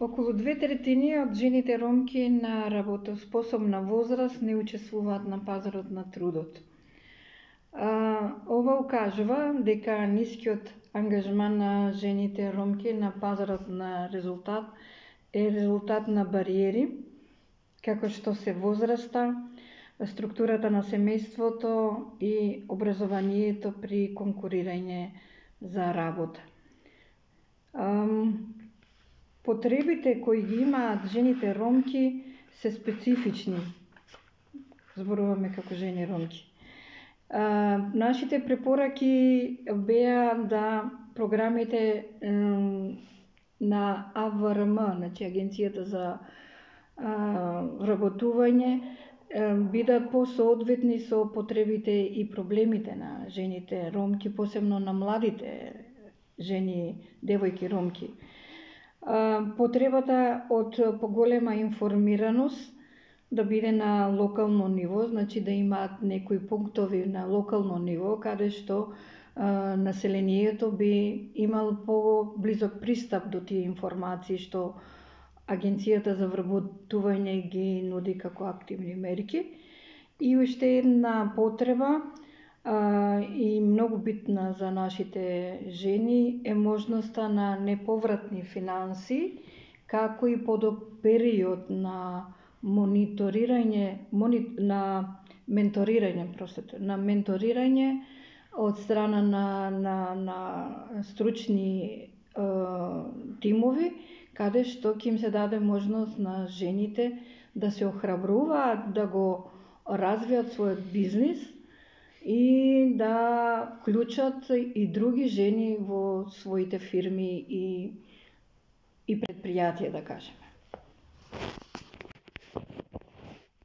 околу две третини од жените ромки на работоспособна возраст не учествуваат на пазарот на трудот. ова укажува дека нискиот ангажман на жените ромки на пазарот на резултат е резултат на бариери, како што се возраста, структурата на семејството и образованието при конкурирање за работа. Потребите кои ги имаат жените ромки се специфични. Зборуваме како жени ромки. А, нашите препораки беа да програмите на АВРМ, значи Агенцијата за а, бидат посоодветни со потребите и проблемите на жените ромки, посебно на младите жени, девојки ромки потребата од поголема информираност да биде на локално ниво, значи да имаат некои пунктови на локално ниво каде што населението би имал поблизок пристап до тие информации што Агенцијата за вработување ги нуди како активни мерки. И уште една потреба а, и многу битна за нашите жени е можноста на неповратни финанси, како и подок период на мониторирање, мони, на менторирање, простите, на менторирање од страна на, на, на стручни е, тимови, каде што ќе им се даде можност на жените да се охрабруваат да го развијат својот бизнис, и да вклучат и други жени во своите фирми и, и предпријатија, да кажеме.